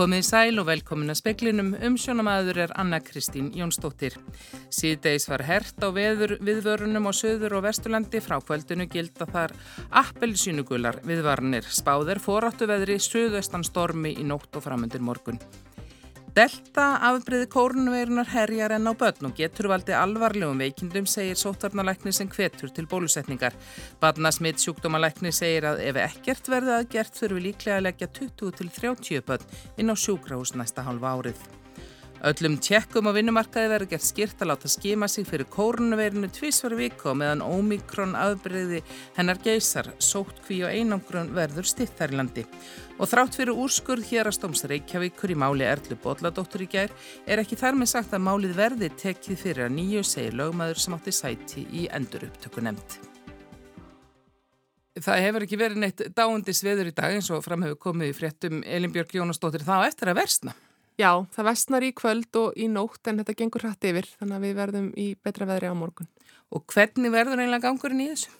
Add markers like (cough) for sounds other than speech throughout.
Komið sæl og velkomin að speklinum, umsjónamaður er Anna Kristín Jónsdóttir. Síðdeis var hert á veður viðvörunum á söður og vesturlandi frá kvöldinu gilda þar appelsínugular viðvarnir. Spáðir foráttu veðri söðaustan stormi í nótt og framöndir morgun. Delta afbreyði kórnveirunar herjar enn á börn og getur valdi alvarlegum veikindum, segir sótarnalækni sem hvetur til bólusetningar. Barnasmitt sjúkdómalækni segir að ef ekkert verði aðgert þurfi líklega að leggja 20-30 börn inn á sjúkrahús næsta hálfa árið. Öllum tjekkum á vinnumarkaði verður gert skýrt að láta skima sig fyrir kórnveirinu tvísvar vika og meðan ómikrón afbreyði hennar geysar, sótt kví og einangrun verður stittar í landi. Og þrátt fyrir úrskurð hér að stóms Reykjavíkur í máli Erlu Bodladóttur í gær er ekki þar með sagt að málið verði tekið fyrir að nýju segir lögmaður sem átti sæti í endur upptöku nefnd. Það hefur ekki verið neitt dáundis veður í dag eins og framhefur komið í fréttum Elinbjörg Jónasdóttir þá eftir að versna. Já, það vestnar í kvöld og í nótt en þetta gengur hrætt yfir þannig að við verðum í betra veðri á morgun. Og hvernig verður einlega gangurinn í þessu?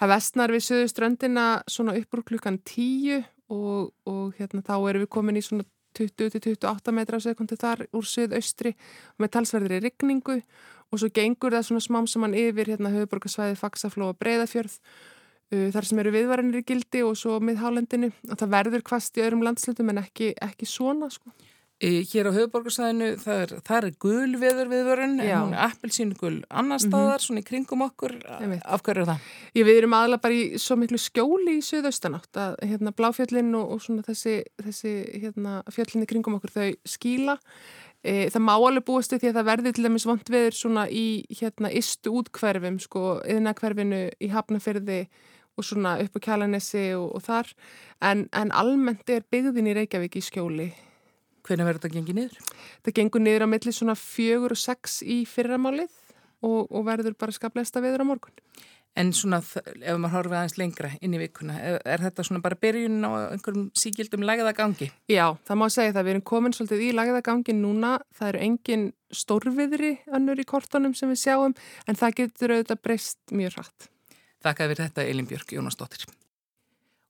Það vestnar við söðu ströndina svona uppur klukkan 10 og, og hérna, þá erum við komin í svona 20-28 metra á sekundi þar úr söðaustri með talsverðri rigningu og svo gengur það svona smám saman yfir hérna höfuborgarsvæði Faxafló og Breiðafjörð uh, þar sem eru viðvarinir í gildi og svo með hálendinu og það verður kvast í öðrum landslutum en ekki, ekki svona sko. Hér á höfuborgarsæðinu það er, er gul viður viðvörun en hún er appelsínu gul annar mhm. staðar mm -hmm. svona í kringum okkur af hverju er það? Ég við erum aðalega bara í svo miklu skjóli í söðaustanátt að hérna bláfjöllin og, og svona þessi, þessi hérna fjöllin í kringum okkur þau skíla e, það má alveg búast því að það verði til dæmis vond viður svona í hérna istu útkverfum sko yðnakverfinu í hafnafyrði og svona upp á kjalanessi og, og þar en, en almennt er byggðin í Reykjavík í skjóli Hvernig verður þetta gengið niður? Það gengur niður á milli svona fjögur og sex í fyrramálið og, og verður bara skapleista viður á morgun. En svona ef maður horfið aðeins lengra inn í vikuna, er, er þetta svona bara byrjun á einhverjum síkildum lagðagangi? Já, það má segja það. Við erum komin svolítið í lagðagangi núna. Það eru engin stórviðri önnur í kortunum sem við sjáum en það getur auðvitað breyst mjög hratt. Þakka fyrir þetta Elin Björk Jónasdóttir.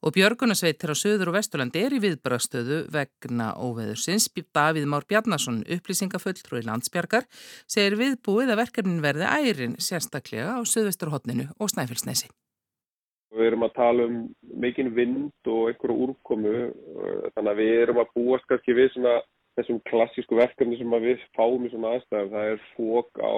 Og Björgunarsveitir á Suður og Vesturlandi er í viðbröðstöðu vegna óveðursins. Davíð Már Bjarnason, upplýsingafulltrúi landsbjargar, segir viðbúið að verkefnin verði ærin sérstaklega á Suðvesturhóttninu og Snæfellsnesi. Við erum að tala um mikinn vind og einhverju úrkomu, þannig að við erum að búast kannski við svona þessum klassísku verkefni sem við fáum í svona aðstæðum. Það er fók á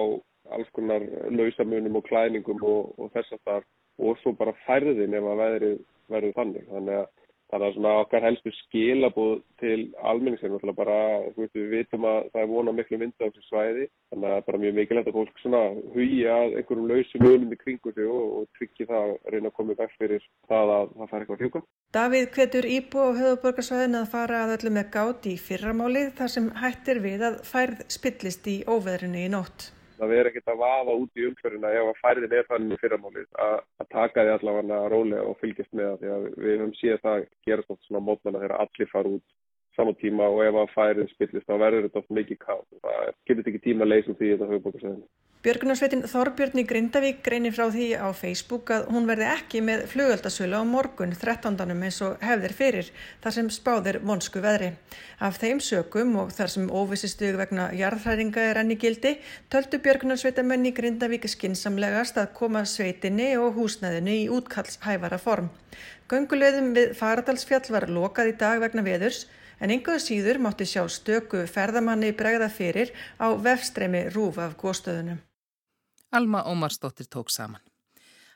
alls konar lausamunum og klæningum og, og þess að það og svo bara færðin ef að veðrið verður þannig. Þannig að það er svona okkar helstu skilabóð til almenningseirinn. Þannig að bara, þú veist, við vitum að það er vona miklu mynda á þessu svæði. Þannig að það er bara mjög mikilvægt að fólk svona hugja einhverjum lausum önum í kringu sig og, og tryggja það að reyna að koma vekk fyrir það að það fær eitthvað hljóka. Davíð hvetur Íbú á höfuborgarsvæðin að fara að öllu með gátt í fyrramálið þar sem hættir við að færð spillist í óveðrinu í nótt að við erum ekkert að vafa út í umhverfina ef að færðin er þannig fyrramálið að, að taka því allavega rólega og fylgjast með það því að við höfum síðan það að gera svona mótmanna þegar allir fara út saman tíma og ef að færðin spillist þá verður þetta oft mikið kátt og það getur ekki tíma að leysa út í þetta höfubókarsæðinu. Björgunarsveitin Þorbjörn í Grindavík greinir frá því á Facebook að hún verði ekki með flugöldasölu á morgun 13. eins og hefðir fyrir þar sem spáðir vonsku veðri. Af þeim sökum og þar sem óvissistug vegna jarðhæringa er enni gildi töldu Björgunarsveitamenn í Grindavík skinsamlegast að koma sveitinni og húsnæðinu í útkallshæfara form. Göngulegðum við Faradalsfjall var lokað í dag vegna veðurs en ynguðu síður mátti sjá stöku ferðamanni bregða fyrir á vefstremi rúf af góðstöðunum. Alma Ómarsdóttir tók saman.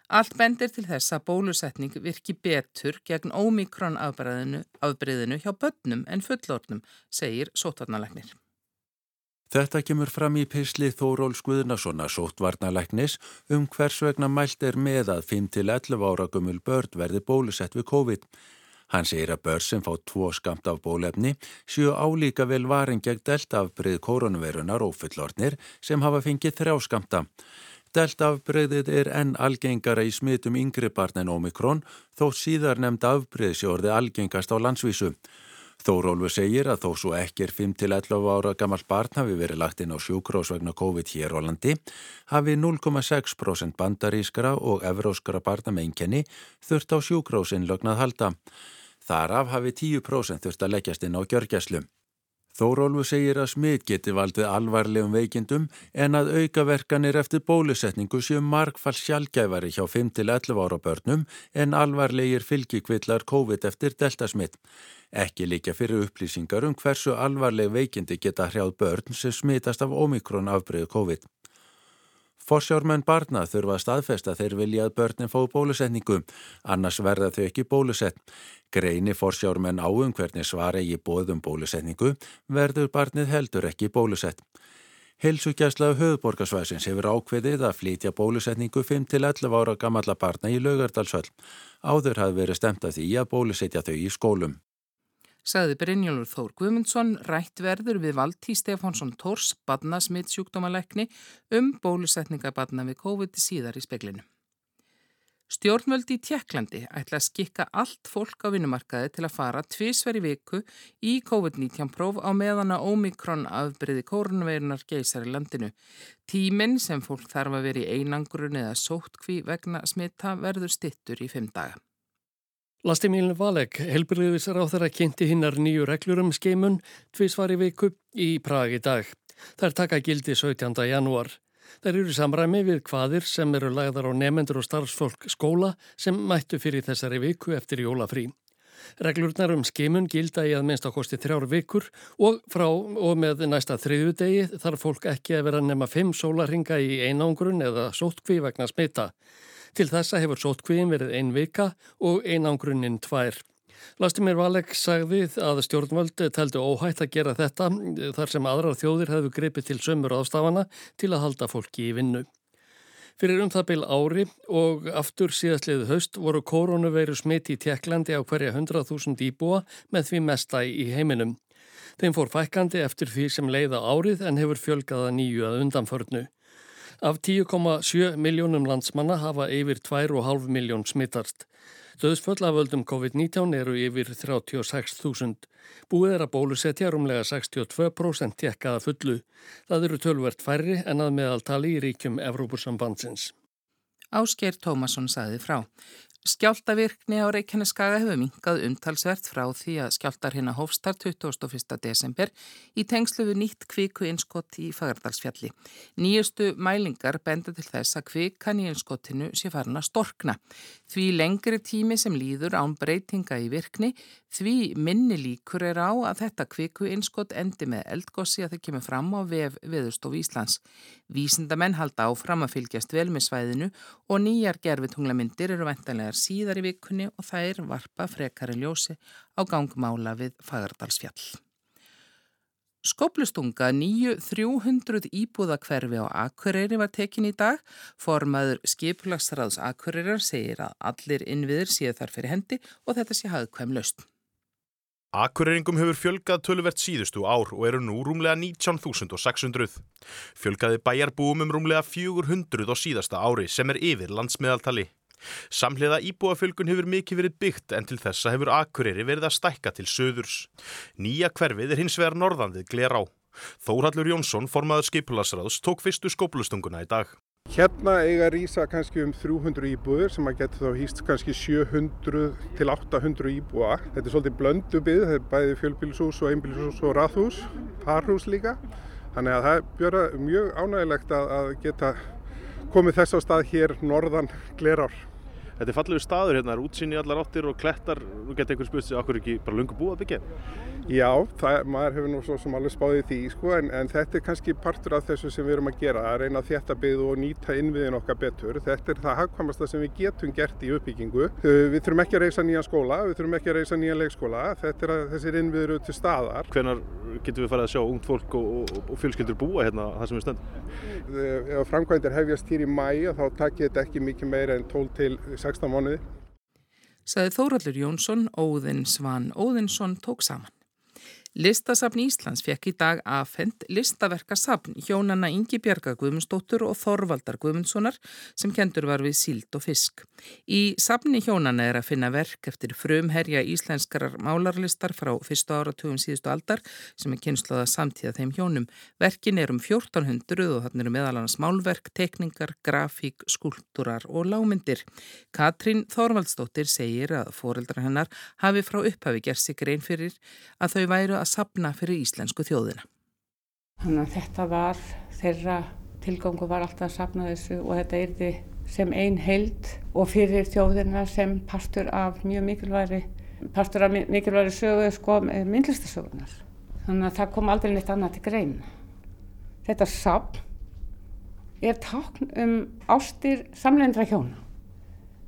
Allt bendir til þess að bólusetning virki betur gegn ómikrón afbreyðinu hjá börnum en fullornum, segir sótvarnalegnir. Þetta kemur fram í pisli Þóról Skuðnarssona sótvarnalegnis um hvers vegna mælt er með að 5-11 ára gummul börn verði bólusett við COVID. Hann segir að börn sem fá tvo skamt af bólefni séu álíka vel varin gegn deltafbrið koronavirunar og fullornir sem hafa fengið þrjá skamta. Deltafbreyðið er enn algengara í smitum yngri barn en Omikron þó síðar nefnd afbreyðsjórði algengast á landsvísu. Þórólfu segir að þó svo ekki er 5-11 ára gammal barn hafi verið lagt inn á sjúkrós vegna COVID hér á landi, hafi 0,6% bandarískra og evróskra barna með einkenni þurft á sjúkrósinnlögnað halda. Þaraf hafi 10% þurft að leggjast inn á gjörgjæslu. Þórólfu segir að smit geti valdið alvarlegum veikindum en að aukaverkanir eftir bólusetningu séu markfall sjálfgæfari hjá 5-11 ára börnum en alvarlegir fylgikvillar COVID eftir deltasmitt. Ekki líka fyrir upplýsingar um hversu alvarleg veikindi geta hrjáð börn sem smitast af omikron afbreyðu COVID. Forsjármenn barna þurfa að staðfesta þeir vilja að börnin fá bólusetningu, annars verða þau ekki bólusett. Greini forsjármenn áum hvernig svara í bóðum bólusetningu verður barnið heldur ekki bólusett. Hilsugjæsla höfuborgarsvæsins hefur ákveðið að flytja bólusetningu 5-11 ára gamalla barna í laugardalsvöld. Áður hafði verið stemt að því að bólusetja þau í skólum sagði Brynjólfur Þór Guðmundsson rætt verður við Valtí Stefánsson Tórs badna smitt sjúkdómalekni um bólusetningabanna við COVID síðar í speklinu. Stjórnvöldi í Tjekklandi ætla að skikka allt fólk á vinnumarkaði til að fara tvísveri viku í COVID-19 próf á meðana Omikron afbyrði kórnveirunar geysar í landinu. Tíminn sem fólk þarf að vera í einangrun eða sóttkví vegna smitta verður stittur í fimm daga. Lastimílin Valek, þeirra kynnti hinnar nýju reglur um skeimun tvísvar í viku í Prag í dag. Þær taka gildi 17. janúar. Þær eru samræmi við hvaðir sem eru lagðar á nefendur og starfsfólk skóla sem mættu fyrir þessari viku eftir jólafrí. Reglurnar um skeimun gilda í að minnst á kosti þrjár vikur og frá og með næsta þriðu degi þarf fólk ekki að vera nema fimm sólaringa í einangrun eða sótkví vegna smita. Til þessa hefur sótkvíin verið ein vika og einangrunnin tvær. Lastimir Valek sagði að stjórnvöldu teldu óhætt að gera þetta þar sem aðrar þjóðir hefðu gripið til sömur ástafana til að halda fólki í vinnu. Fyrir um það byl ári og aftur síðastliðu haust voru koronaveiru smiti í Tjekklandi á hverja 100.000 íbúa með því mesta í heiminum. Þeim fór fækandi eftir því sem leiða árið en hefur fjölgaða nýju að undanförnu. Af 10,7 miljónum landsmanna hafa yfir 2,5 miljón smittarst. Döðsföll af völdum COVID-19 eru yfir 36.000. Búið er að bólusetja rúmlega 62% tekkaða fullu. Það eru tölvert færri en að meðaltali í ríkjum Evrópursambandsins. Ásker Tómasson saði frá. Skjáltavirkni á Reykjaneskaga hefur minkað umtalsvert frá því að skjáltar hérna hófstar 21. desember í tengslu við nýtt kviku innskott í Fagardalsfjalli. Nýjustu mælingar benda til þess að kvikan í innskottinu sé farin að storkna. Því lengri tími sem líður án breytinga í virkni, því minni líkur er á að þetta kviku innskott endi með eldgossi að það kemur fram á vef Veðurstof Íslands. Vísindamenn halda áfram að fylgjast vel með svæðinu og nýjar gerfitunglamyndir eru vendanlegar síðar í vikunni og þær varpa frekari ljósi á gangmála við Fagardalsfjall. Skoplustunga nýju 300 íbúðakverfi á Akureyri var tekin í dag. Formaður skiplagsraðs Akureyrar segir að allir innviður séu þar fyrir hendi og þetta sé hafðkvæm löst. Akureyringum hefur fjölgað töluvert síðustu ár og eru nú rúmlega 19.600. Fjölgaði bæjarbúum um rúmlega 400 á síðasta ári sem er yfir landsmiðaltali. Samhliða íbúafölgun hefur mikið verið byggt en til þessa hefur Akureyri verið að stækka til söðurs. Nýja hverfið er hins vegar norðandið Glerá. Þórhallur Jónsson, formaður skipulasraðs, tók fyrstu skóplustunguna í dag. Hérna eiga rýsa kannski um 300 íbúður sem að geta þá hýst kannski 700 til 800 íbúa. Þetta er svolítið blöndu byggð, þetta er bæði fjölbílshús og einbílshús og rathús, parhús líka. Þannig að það er mjög ánægilegt að geta komið þess á stað hér norðan Glerár. Þetta er fallegu staður hérna, útsýni allar áttir og klettar, nú getur einhver spurt sig okkur ekki bara lungu búið að byggja? Já, það, maður hefur nú svo sem alveg spáðið því sko, en, en þetta er kannski partur af þessu sem við erum að gera, að reyna að þétta byggðu og nýta innviðin okkar betur. Þetta er það hagkvæmasta sem við getum gert í uppbyggingu. Við þurfum ekki að reysa nýjan skóla, við þurfum ekki að reysa nýjan leikskóla, þetta er að þessir innviður eru til staðar. Hvenar getum við farið að sjá ungt fólk og, og, og fjölskyldur búa hérna það sem við stöndum? Ef framkvæmdir hefjast hér í mæi þá takkir þetta ekki mikið meira en 12 til 16 mánuði. Saði Þóraldur Jónsson, Óðinn Svan Óðinsson tók saman. Listasafn Íslands fekk í dag aðfend listaverkasafn hjónanna Ingi Björga Guðmundsdóttur og Þorvaldar Guðmundssonar sem kendur var við síld og fisk. Í safni hjónanna er að finna verk eftir frumherja íslenskarar málarlistar frá fyrstu áratugum síðustu aldar sem er kynnslóða samtíða þeim hjónum. Verkin er um 1400 og þannig eru meðalans málverk, tekningar, grafík, skúltúrar og lámyndir. Katrín Þorvaldsdóttir segir að foreldrar hennar hafi frá upphafi gerð sig grein fyrir að þau væru að að sapna fyrir íslensku þjóðina. Þannig að þetta var þeirra tilgangu var alltaf að sapna þessu og þetta erði sem einn heild og fyrir þjóðina sem pastur af mjög mikilværi pastur af mikilværi sögu sko myndlistasögunar. Þannig að það kom aldrei neitt annað til grein. Þetta sapn er takn um ástir samleindra hjóna.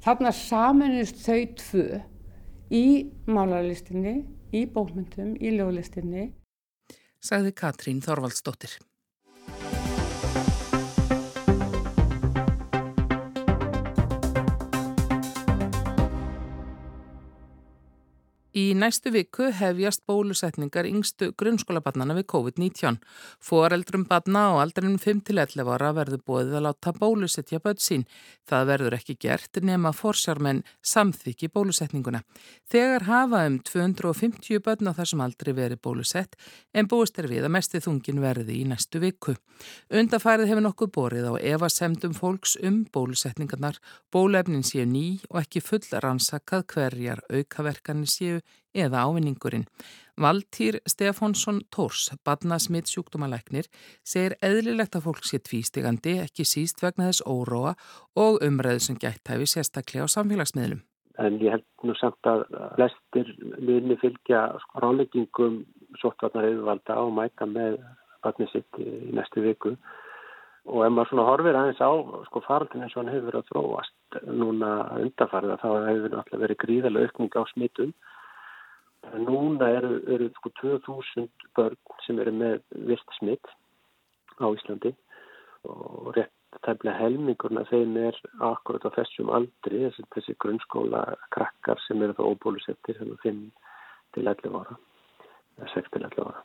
Þannig að saminist þau tvö í málarlistinni í bókmyndum, í ljóðlistinni. Sagði Katrín Þorvaldsdóttir. Í næstu viku hefjast bólusetningar yngstu grunnskólabarnana við COVID-19. Fóreldrum barna á aldrinum 5-11 ára verður bóðið að láta bólusetja börn sín. Það verður ekki gert nema forsjármenn samþykji bólusetninguna. Þegar hafa um 250 börn á þessum aldri verið bólusett en búist er við að mesti þungin verði í næstu viku. Undafærið hefur nokkuð borið á Eva Semdum fólks um bólusetningarnar. Bólefnin séu ný og ekki full rannsakað hverjar aukaverkanir séu eða ávinningurinn. Valtýr Stefánsson Tórs, badnasmitt sjúkdómalæknir, segir eðlilegt að fólk sé tvístigandi, ekki síst vegna þess óróa og umræðu sem gætt hæfi sérstaklega á samfélagsmiðlum. En ég held nú samt að flestir muni fylgja ráleggingum sóttvarnar auðvalda og mæta með badnið sitt í næstu viku og ef maður svona horfir aðeins á sko faraldin eins og hann hefur verið að þróast núna undarfarið að þá hefur alltaf verið gríðarlega aukning á smittum Núna eru, eru sko 2000 börn sem eru með virt smitt á Íslandi og rétt tæmlega helmingurna þeim er akkurat á þessum aldri, þessi, þessi grunnskóla krakkar sem eru það óbólusettir sem er 5 til 11 ára, 6 til 11 ára.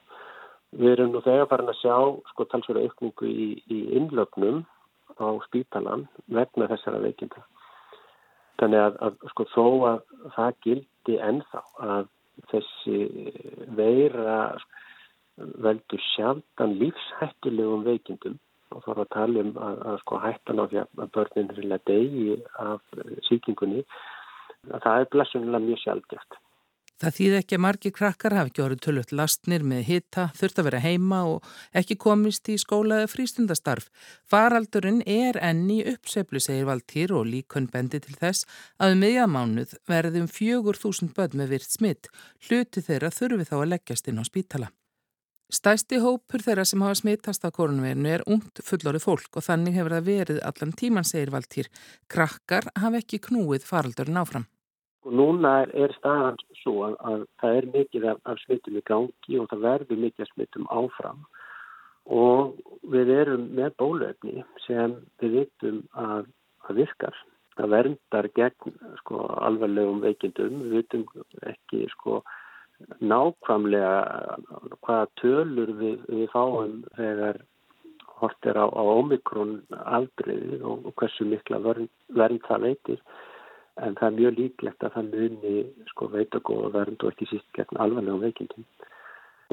Við erum nú þegar farin að sjá sko talsverða aukningu í, í innlögnum á spítalan vegna þessara veikinda. Þannig að, að sko þó að það gildi ennþá að þessi veira veldur sjaldan lífshættilegum veikindum og þá er að tala um að, að sko hættan á því að börnin er degi af síkingunni að það er blessunlega mjög sjaldgæft. Það þýð ekki að margir krakkar hafi ekki orðið tölvöld lastnir með hitta, þurft að vera heima og ekki komist í skólaði frístundastarf. Faraldurinn er enni uppseflu, segir Valtýr og líkun bendi til þess að um miðjamánuð verðum fjögur þúsund börn með virt smitt. Hluti þeirra þurfi þá að leggjast inn á spítala. Stæsti hópur þeirra sem hafa smittast á korunverinu er ungt fullorið fólk og þannig hefur það verið allan tíman, segir Valtýr. Krakkar hafi ekki knúið faraldurinn áfram. Og núna er, er staðan svo að, að það er mikið af, af smittum í gangi og það verður mikið af smittum áfram og við erum með bólöfni sem við vitum að það virkar. Það verndar gegn sko, alvarlegum veikindum. Við vitum ekki sko, nákvæmlega hvaða tölur við, við fáum þegar hort er á, á omikron aldriði og, og hversu mikla vernd það veitir en það er mjög líklegt að það muni sko veita góða vernd og ekki síst gegn alveglega veikindum.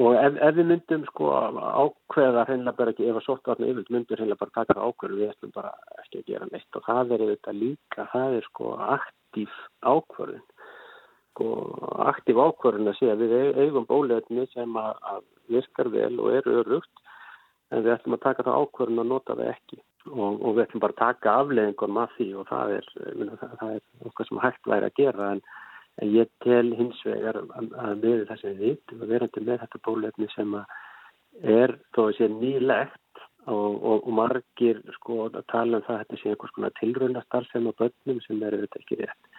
Og ef, ef við myndum sko ákveða hreinlega bara ekki, ef að sóttvarnu yfir myndur hreinlega bara taka ákveður við ætlum bara ekki að gera neitt og það er þetta líka, það er sko aktív ákveðun. Sko aktív ákveðun að segja við eigum bólefni sem að, að virkar vel og eru örugt en við ætlum að taka það ákveðun að nota það ekki og, og við ætlum bara að taka afleðingur með því og það er, það, er okkar sem hægt væri að gera en, en ég tel hins vegar að, með það sem við vitum að verandi með þetta bólefni sem er þó að sé nýlegt og, og, og margir sko að tala um það að þetta sé einhvers konar tilröndastar sem á börnum sem er auðvitað ekki rétt.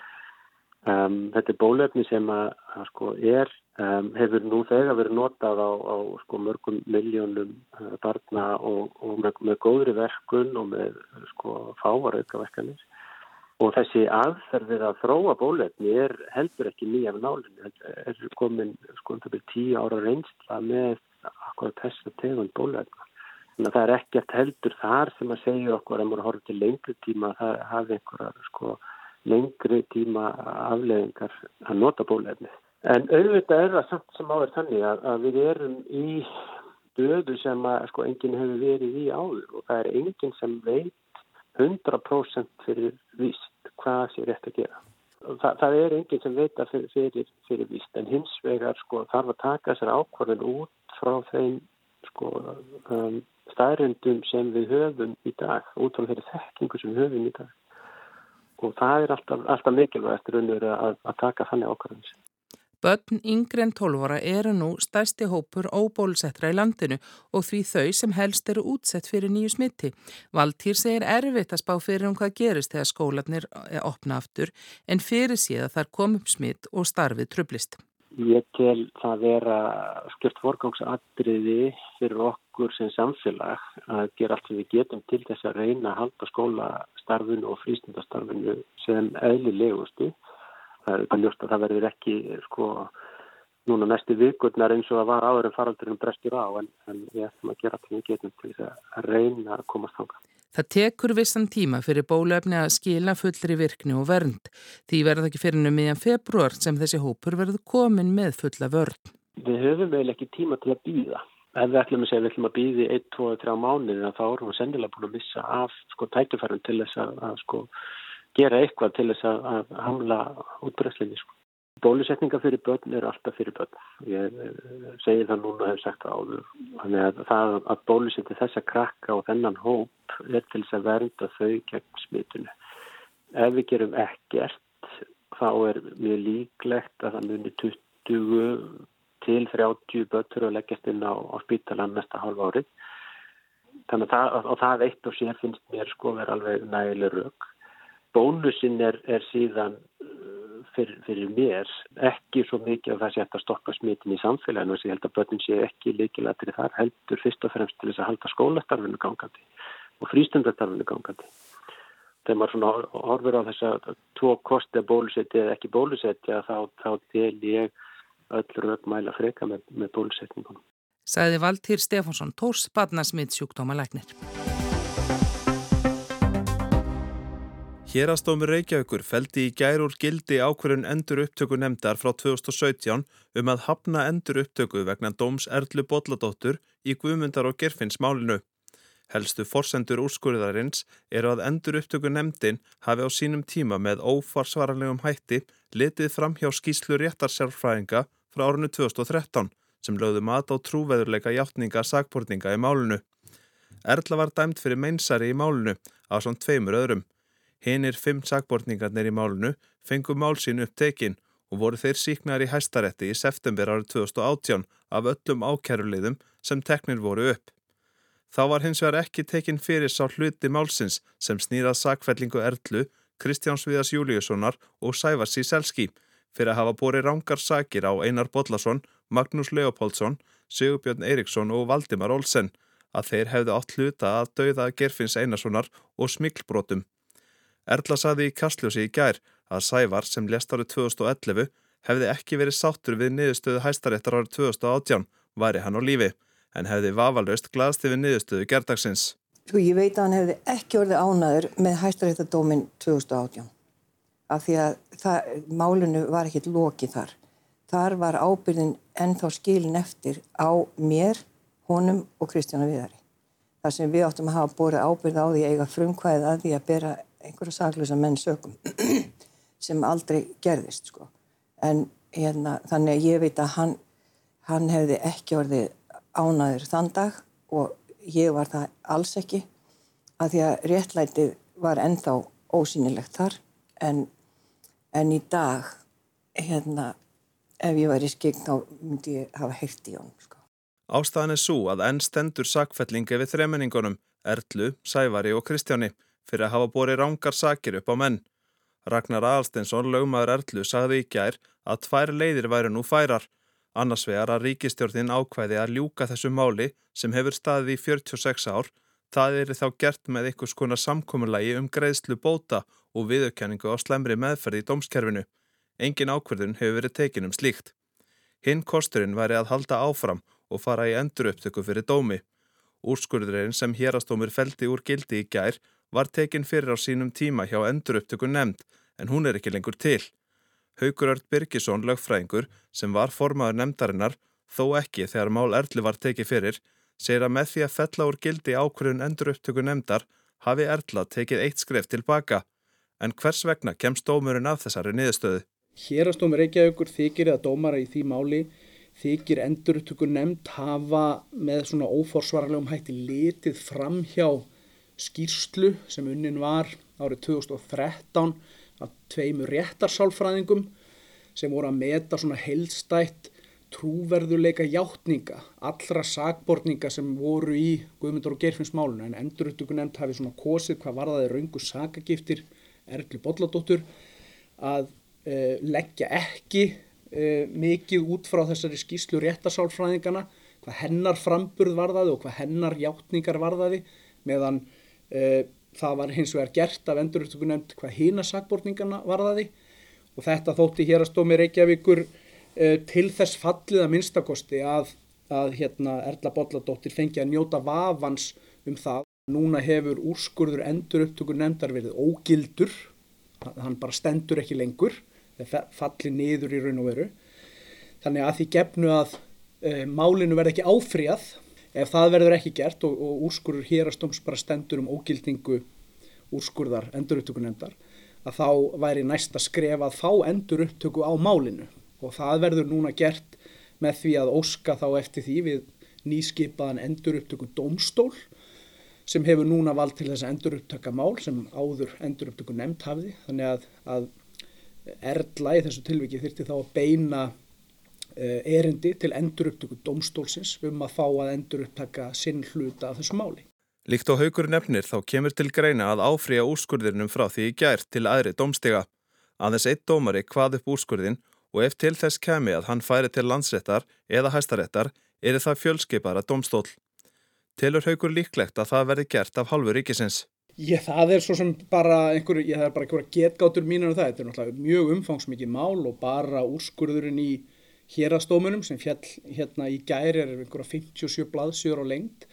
Um, þetta er bólefni sem að, að sko er Um, hefur nú þegar verið notað á, á sko, mörgum miljónum uh, barna og, og með, með góðri verkun og með sko, fáarauka verkanir Og þessi aðferðið að þróa bólefni er heldur ekki nýja af nálinu. Það er komin sko um það byrjum tíu ára reynsla með akkurat þess að tegund bólefna. Þannig að það er ekkert heldur þar sem að segja okkur að maður horfður til lengri tíma að það hafi einhverja sko lengri tíma afleðingar að nota bólefni. En auðvitað er það samt sem áður þannig að, að við erum í döðu sem að sko enginn hefur verið í áður og það er enginn sem veit 100% fyrir víst hvað sé rétt að gera. Þa, það er enginn sem veit að fyrir, fyrir, fyrir víst en hins vegar sko þarf að taka sér ákvarðin út frá þeim sko um, staðröndum sem við höfum í dag, út frá þeirri þekkingu sem við höfum í dag. Og það er alltaf, alltaf mikilvægt raunur að, að taka þannig ákvarðin. Bönn yngre en 12 ára eru nú stæsti hópur óbólusettra í landinu og því þau sem helst eru útsett fyrir nýju smitti. Valtýr segir erfitt að spá fyrir um hvað gerist þegar skólanir opna aftur en fyrir síðan þar kom upp smitt og starfið trublist. Ég tel það vera skjöft vorgangsadriði fyrir okkur sem samfélag að gera allt sem við getum til þess að reyna að halda skólastarfinu og frístundastarfinu sem eðlilegustu það er bara ljóst að það verður ekki sko núna næstu vikurnar eins og það var áður en faraldurinn brestur á en, en við ætlum að gera til við getum til þess að reyna að komast þánga. Það tekur vissan tíma fyrir bólöfni að skila fullri virkni og vernd. Því verður það ekki fyrir nú meðan februar sem þessi hópur verður komin með fulla vörn. Við höfum vel ekki tíma til að býða. Ef við ætlum að segja við ætlum að býði 1, 2, 3 mánuði þá erum við sennilega búin að missa af sko tækifærum til þess að, að sko gera eitthvað til þess að, að hamla útbreyslinni. Sko. Bólusetninga fyrir börn er alltaf fyrir börn. Ég eh, segi það núna og hef sagt áður. Þannig að það að bólusetja þessa krakka og þennan hóp er til þess að vernda þau gegn smitinu. Ef við gerum ekkert þá er mjög líklegt að það munir 20 til 30 börn að leggjast inn á, á spítalan næsta halv árið. Þannig að það, að það eitt og sér finnst mér sko verið alveg nægileg rauk bónusinn er, er síðan fyrir, fyrir mér ekki svo mikið að það sé að stoppa smitin í samfélaginu þess að ég held að börnin sé ekki líkilega þar heldur fyrst og fremst til þess að halda skólastarfinu gangandi og frístundartarfinu gangandi. Þegar maður svona horfur á þess að tvo kosti að bólusetja eða ekki bólusetja þá, þá del ég öll rögmæla freka með, með bólusetningunum. Sæði Valtýr Stefánsson Tórs, badnasmitt sjúkdómalegnir. Hérastómi Reykjavíkur feldi í gær úr gildi ákverðun endur upptöku nefndar frá 2017 um að hafna endur upptöku vegna dóms Erlu Bolladóttur í Guðmundar og Gerfinns málinu. Helstu forsendur úrskurðarins eru að endur upptöku nefndin hafi á sínum tíma með ófarsvaranlegum hætti litið fram hjá skýslu réttarsjálfræðinga frá árinu 2013 sem lögðu mat á trúveðurleika hjáttninga sagbortninga í málinu. Erla var dæmt fyrir meinsari í málinu á svona tveimur öðrum. Hinnir fimm sagbortningarnir í málunu fengu málsín upp tekin og voru þeir síknar í hæstaretti í september árið 2018 af öllum ákæruleiðum sem teknir voru upp. Þá var hins vegar ekki tekin fyrir sá hluti málsins sem snýrað sagfellingu Erlu, Kristjáns Viðas Júliussonar og Sæfars í Selski fyrir að hafa bórið rángar sagir á Einar Bodlason, Magnús Leopoldsson, Sigurbjörn Eiríksson og Valdimar Olsen að þeir hefðu átt hluta að dauða Gerfinns Einarssonar og smikklbrotum. Erla saði í Kastljósi í gær að Sævar sem lest árið 2011 hefði ekki verið sáttur við niðurstöðu hæstaréttar árið 2018 væri hann á lífi en hefði vafalöst glaðst yfir niðurstöðu gerdagsins. Sko ég veit að hann hefði ekki orðið ánaður með hæstaréttardómin 2018 af því að það, málinu var ekkit lokið þar. Þar var ábyrðin ennþá skilin eftir á mér, honum og Kristjánu Viðari. Þar sem við áttum að hafa borðið ábyrð á því eiga frumkvæðið að því að bera einhverja saklusa menn sögum (clears throat) sem aldrei gerðist sko. En hérna, þannig að ég veit að hann, hann hefði ekki orðið ánaður þann dag og ég var það alls ekki að því að réttlætið var ennþá ósýnilegt þar en, en í dag hérna ef ég var í skegn þá myndi ég hafa heilt í honum sko. Ástæðan er svo að enn stendur sakfellingi við þremenningunum Erlu, Sævari og Kristjáni fyrir að hafa borið rángar sakir upp á menn. Ragnar Aðalsteinsson, lögmaður Erlu, sagði í gær að tvær leiðir væri nú færar. Annars vegar að ríkistjórnin ákvæði að ljúka þessu máli sem hefur staðið í 46 ár Það er þá gert með einhvers konar samkommulagi um greiðslu bóta og viðaukenningu á slemri meðferði í dómskerfinu. Engin ákverðun hefur verið tekin um slíkt. Hinn kosturinn væri að halda áfram og fara í endur upptöku fyrir dómi. Úrskurðurinn sem hérastómur feldi úr gildi í gær var tekin fyrir á sínum tíma hjá endur upptöku nefnd en hún er ekki lengur til. Haugur Ört Birgisson, lögfræðingur, sem var formaður nefndarinnar, þó ekki þegar mál Erlu var tekið fyrir, segir að með því að fella úr gildi ákverðun endur upptöku nefndar hafi Erla tekið eitt skref tilbaka. En hvers vegna kemst dómurinn af þessari niðurstöðu? Hérastómur Reykjavíkur þykir að dómara í því máli þykir endur upptöku nefnd hafa með svona óforsvarlegum hætti litið fram hjá skýrslu sem unnin var árið 2013 af tveimur réttarsálfræðingum sem voru að meta svona heilstætt trúverðuleika hjáttninga, allra sagbortninga sem voru í Guðmundur og Gerfinnsmáluna en enduruttöku nefnd hafi svona kosið hvað var það raungu sagagiftir Erli Bolladóttur að e, leggja ekki e, mikið út frá þessari skýslu réttarsálfræðingana hvað hennar framburð varðaði og hvað hennar hjáttningar varðaði meðan það var hins vegar gert af enduruttöku nefnd hvað hína sagbortningana varðaði og þetta þótti hér að stómi Reykjavíkur uh, til þess fallið að minnstakosti að, að hérna, Erla Bolladóttir fengi að njóta vafans um það. Núna hefur úrskurður enduruttöku nefndar verið ógildur, hann bara stendur ekki lengur, það falli niður í raun og veru. Þannig að því gefnu að uh, málinu verði ekki áfríað ef það verður ekki gert og, og úrskurður hérastóms bara stendur um ógildingu úrskurðar endurupptökunendar að þá væri næsta skref að fá endurupptöku á málinu. Og það verður núna gert með því að óska þá eftir því við nýskipaðan endurupptöku domstól sem hefur núna vald til þess að endurupptöka mál sem áður endurupptöku nefnd hafði. Þannig að, að erðla í þessu tilviki þyrti þá að beina erindi til endurupptöku domstólsins um að fá að endurupptaka sinn hluta af þessu máli. Líkt á haugur nefnir þá kemur til greina að áfrýja úrskurðinum frá því í gær til aðri domstiga. Aðeins eitt dómari hvað upp úrskurðin og ef til þess kemi að hann færi til landsrettar eða hæstarettar er það fjölskeipara domstól. Tilur haugur líklegt að það verði gert af halvu ríkisins. Ég, það er svo sem bara einhver, ég það er bara einhverja getgátur mínur um það, þetta er náttúrulega mjög umfangsmikið mál og bara úrskurðurinn í hérastómunum sem fjall hérna í gæri er einhverja 57 blaðsjör á lengt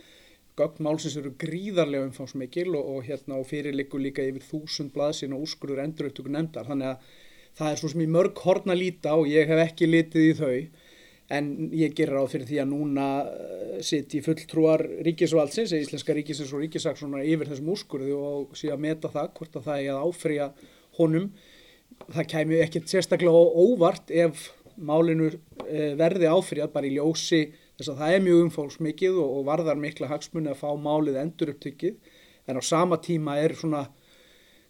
gögnmálsins eru gríðarlega umfangsmikil og, og hérna og fyrirlikur líka yfir þúsund blaðsinn og úrskurður enduröktöku nefndar. Þannig að það er svo sem í mörg horn að líta og ég hef ekki litið í þau en ég gerir á fyrir því að núna uh, sitt í fulltrúar ríkisvaldsins, íslenska ríkisins og ríkisaksónar yfir þessum úrskurðu og síðan meta það hvort að það er að áfrýja honum. Það kemur ekkert sérstaklega óvart ef málinu eh, verði áfrýjað bara í ljósi þess að það er mjög umfólksmikið og, og varðar mikla hagsmunni að fá málið endur upptykkið en á sama tíma er svona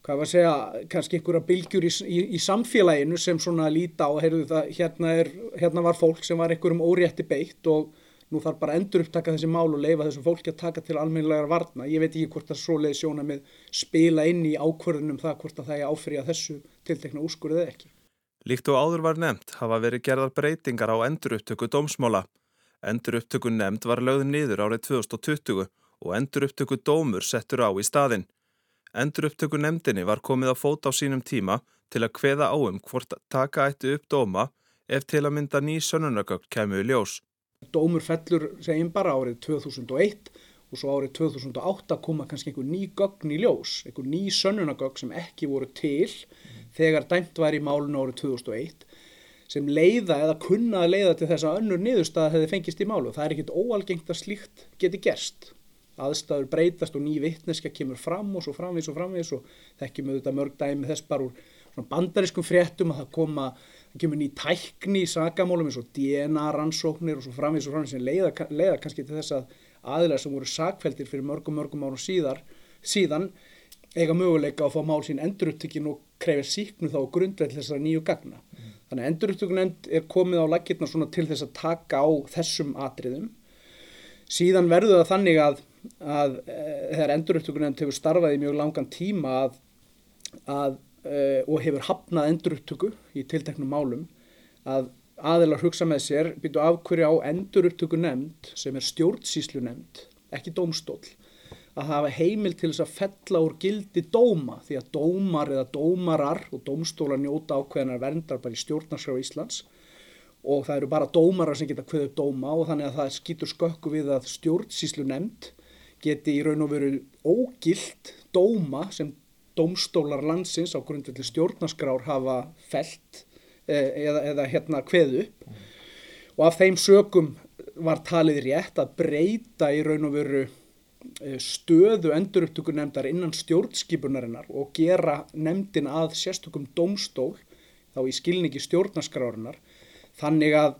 hvað var að segja, kannski einhverja bylgjur í, í, í samfélaginu sem svona líta á, heyrðu það, hérna, er, hérna var fólk sem var einhverjum órétti beitt og nú þarf bara endur upptaka þessi mál og leifa þessu fólki að taka til almennilegar varna. Ég veit ekki hvort að svo leiði sjóna með spila inn í ákvörðunum það hvort að það er áfrýja þessu tiltekna úrskurðið ekki. Líkt og áður var nefnt hafa verið gerðar breytingar á endurupptöku dómsmála. Endurupptöku nefnd var lögð niður árið 2020 og endurupptöku dómur settur á í staðin. Endurupptöku nefndinni var komið á fót á sínum tíma til að kveða áum hvort taka ætti upp dóma ef til að mynda ný sönunagögn kemur í ljós. Dómur fellur segjum bara árið 2001 og svo árið 2008 koma kannski einhver ný gögn í ljós, einhver ný sönunagögn sem ekki voru til þegar dæmt var í málun árið 2001 sem leiða eða kunna að leiða til þess að önnur niðurstaða hefði fengist í málu. Það er ekkit óalgengt að slíkt geti gerst. Aðstæður breytast og ný vittneska kemur fram og svo framvís og framvís og þekkjum auðvitað mörg dæmi þess bara úr bandariskum fréttum að það koma, það kemur ný tækni í sagamálum eins og DNA rannsóknir og svo framvís og framvís sem leiða, leiða kannski til þess að aðilar sem voru sagfældir fyrir mörgum mörgum árum síðar, síðan eiga möguleika að fá mál sín enduruttökin og krefja síknu þá grundveld þessara nýju gagna. Mm. Þannig að enduruttökunend er komið á lakirna svona til þess að taka á þessum atriðum. Síðan verður það þannig að, að e, þegar enduruttökunend hefur starfað í mjög langan tíma að, að, e, og hefur hafnað enduruttöku í tilteknum málum að aðeinar hugsa með sér byrju af hverju á enduruttökunend sem er stjórnsíslu nefnd, ekki dómstól að hafa heimil til þess að fella úr gildi dóma því að dómar eða dómarar og dómstólar njóta ákveðinar verndar bara í stjórnarskrá Íslands og það eru bara dómarar sem geta kveðið dóma og þannig að það skýtur skökku við að stjórnsíslu nefnd geti í raun og veru ógilt dóma sem dómstólar landsins á grundvelli stjórnarskrár hafa felt eh, eða, eða hérna kveðu upp mm. og af þeim sökum var talið rétt að breyta í raun og veru stöðu endurupptökunemdar innan stjórnskipunarinnar og gera nemdin að sérstökum domstól þá í skilningi stjórnarskrárinnar þannig að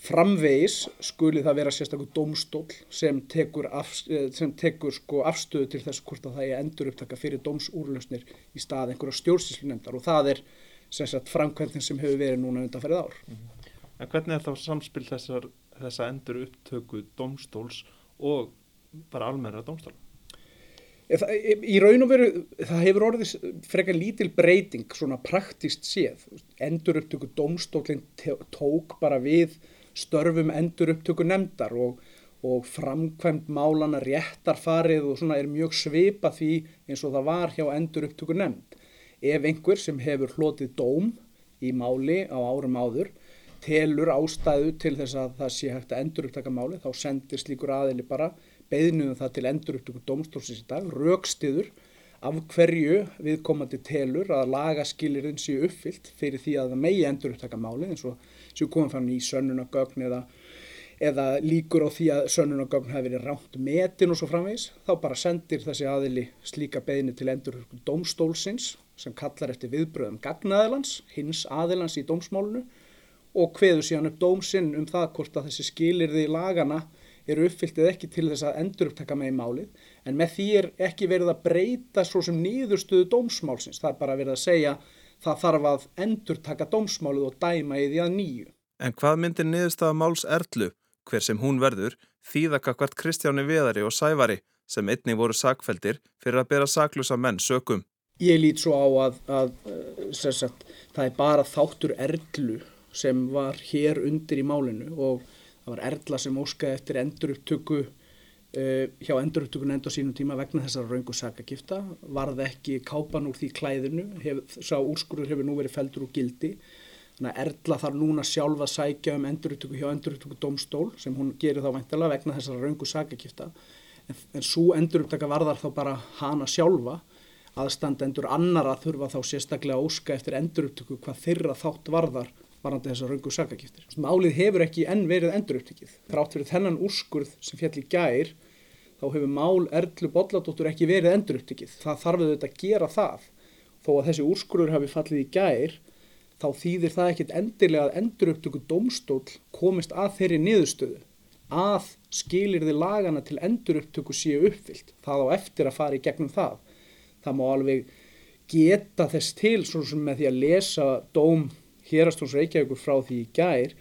framvegis skuli það vera sérstaklega domstól sem tekur, af, eh, sem tekur sko afstöðu til þess hvort að það er endurupptaka fyrir domsúrlösnir í stað einhverja stjórnstíslunemdar og það er framkvæmdinn sem hefur verið núna undanferðið ár. Mm -hmm. En hvernig er þá samspil þessar þessa endur upptöku domstóls og bara almenna domstóla? Í raun og veru, það hefur orðið frekar lítil breyting, svona praktist séð. Endur upptöku domstólinn tók bara við störfum endur upptöku nefndar og, og framkvæmt málana réttarfarið og svona er mjög svipa því eins og það var hjá endur upptöku nefnd. Ef einhver sem hefur hlotið dóm í máli á árum áður telur ástæðu til þess að það sé hægt að endur upptaka máli þá sendir slíkur aðili bara beðnum það til endur upptöku domstólsins í dag, raukstiður af hverju viðkomandi telur að lagaskilirinn séu uppfyllt fyrir því að það megi endur upptaka máli eins og séu komið fann í sönnunagögn eða, eða líkur á því að sönnunagögn hafi verið rámt metin og svo framvegs, þá bara sendir þessi aðili slíka beðni til endur upptöku domstólsins sem kallar eftir viðbröðum gagnaðilans, hins aðilans í domsmálunu og hveðu síðan upp dómsinn um það hvort að þessi skilirði lagana eru uppfylltið ekki til þess að endur upptaka með í málið en með því er ekki verið að breyta svo sem nýðustuðu dómsmálsins það er bara verið að segja það þarf að endur taka dómsmálið og dæma í því að nýju. En hvað myndir niðurstaða máls Erlu, hver sem hún verður, þýðakakvart Kristjáni Viðari og Sævari sem einnig voru sakveldir fyrir að bera saklusa menn sökum? Ég lít svo á að, að, að sagt, það er bara þáttur Erlu sem var hér undir í málinu og það var Erla sem óskaði eftir endurupptöku uh, hjá endurupptökun enda á sínum tíma vegna þessar raungu sakagifta varð ekki kápan úr því klæðinu hef, sá úrskurður hefur nú verið feldur úr gildi. Þannig að Erla þarf núna sjálfa að sækja um endurupptöku hjá endurupptöku domstól sem hún gerir þá væntilega vegna þessar raungu sakagifta. En, en svo endurupptöka varðar þá bara hana sjálfa aðstandendur annara þurfa þá sérstaklega óska eftir endurupptöku hvað þeirra þátt varðar varandi þessar raungu sakagiftir. Málið hefur ekki enn verið endur upptikið. Þrátt fyrir þennan úrskurð sem fjall í gær þá hefur mál Erlu Bolladóttur ekki verið endur upptikið. Það þarf auðvitað að gera það. Þó að þessi úrskurður hafi fallið í gær þá þýðir það ekkit endilega að endur upptöku domstól komist að þeirri niðurstöðu að skilir þið lagana til endur upptöku séu uppfyllt. Það á eftir að fara í gegnum það. Það má alveg geta þess til svona sem með því að lesa dóm hérastóns Reykjavíkur frá því í gær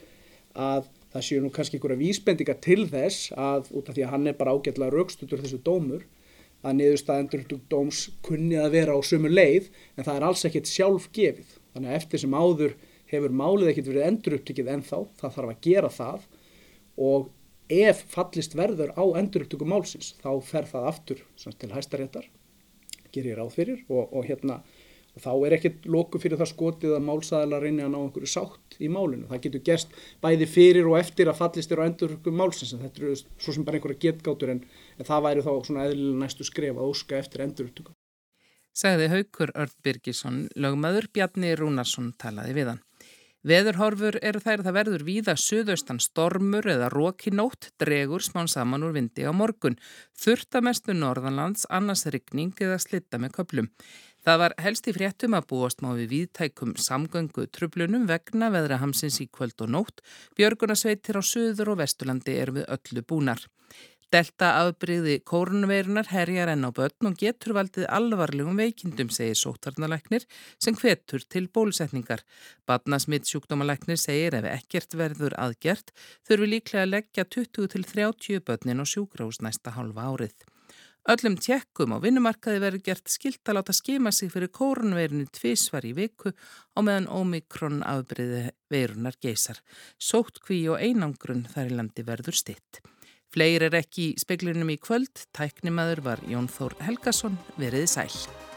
að það séu nú kannski einhverja vísbendingar til þess að út af því að hann er bara ágætlega raukstutur þessu dómur að niðurstaðendur dóms kunni að vera á sömu leið en það er alls ekkert sjálf gefið. Þannig að eftir sem áður hefur málið ekkert verið endur upptikið ennþá það þarf að gera það og ef fallist verður á endur upptöku málsins þá fer það aftur til hæstaréttar gerir ráð fyrir og, og hérna þá er ekkert loku fyrir það skotið að málsæðala reynir að ná einhverju sátt í málinu. Það getur gerst bæði fyrir og eftir að fallist er á endurökkum málsins en þetta eru svo sem bara einhverja getgátur en, en það væri þá svona eðlilega næstu skref að óska eftir endurökkum. Segði Haukur Örd Birgisson, lögmaður Bjarni Rúnarsson talaði við hann. Veðurhorfur eru þær að það verður víða suðaustan stormur eða rókinótt dregur smán saman úr vindi á morgun. Þurftamestu norðanlands annars rigning eða slitta með köplum. Það var helst í fréttum að búast má við viðtækum samgöngu trublunum vegna veðra hamsins í kvöld og nótt. Björgunarsveitir á söður og vesturlandi er við öllu búnar. Delta afbríði kórnveirunar herjar enn á börn og getur valdið alvarlegum veikindum, segir sótarnalæknir sem hvetur til bólusetningar. Badnasmitt sjúkdómalæknir segir ef ekkert verður aðgert þurfi líklega að leggja 20-30 börnin og sjúkrós næsta halva árið. Öllum tjekkum á vinnumarkaði verður gert skilt að láta skima sig fyrir kórunveirinu tvísvar í viku á meðan ómikron afbreyði veirunar geysar. Sótt kví og einangrun þar í landi verður stitt. Fleir er ekki í speklinum í kvöld, tæknimaður var Jón Þór Helgason, veriði sæl.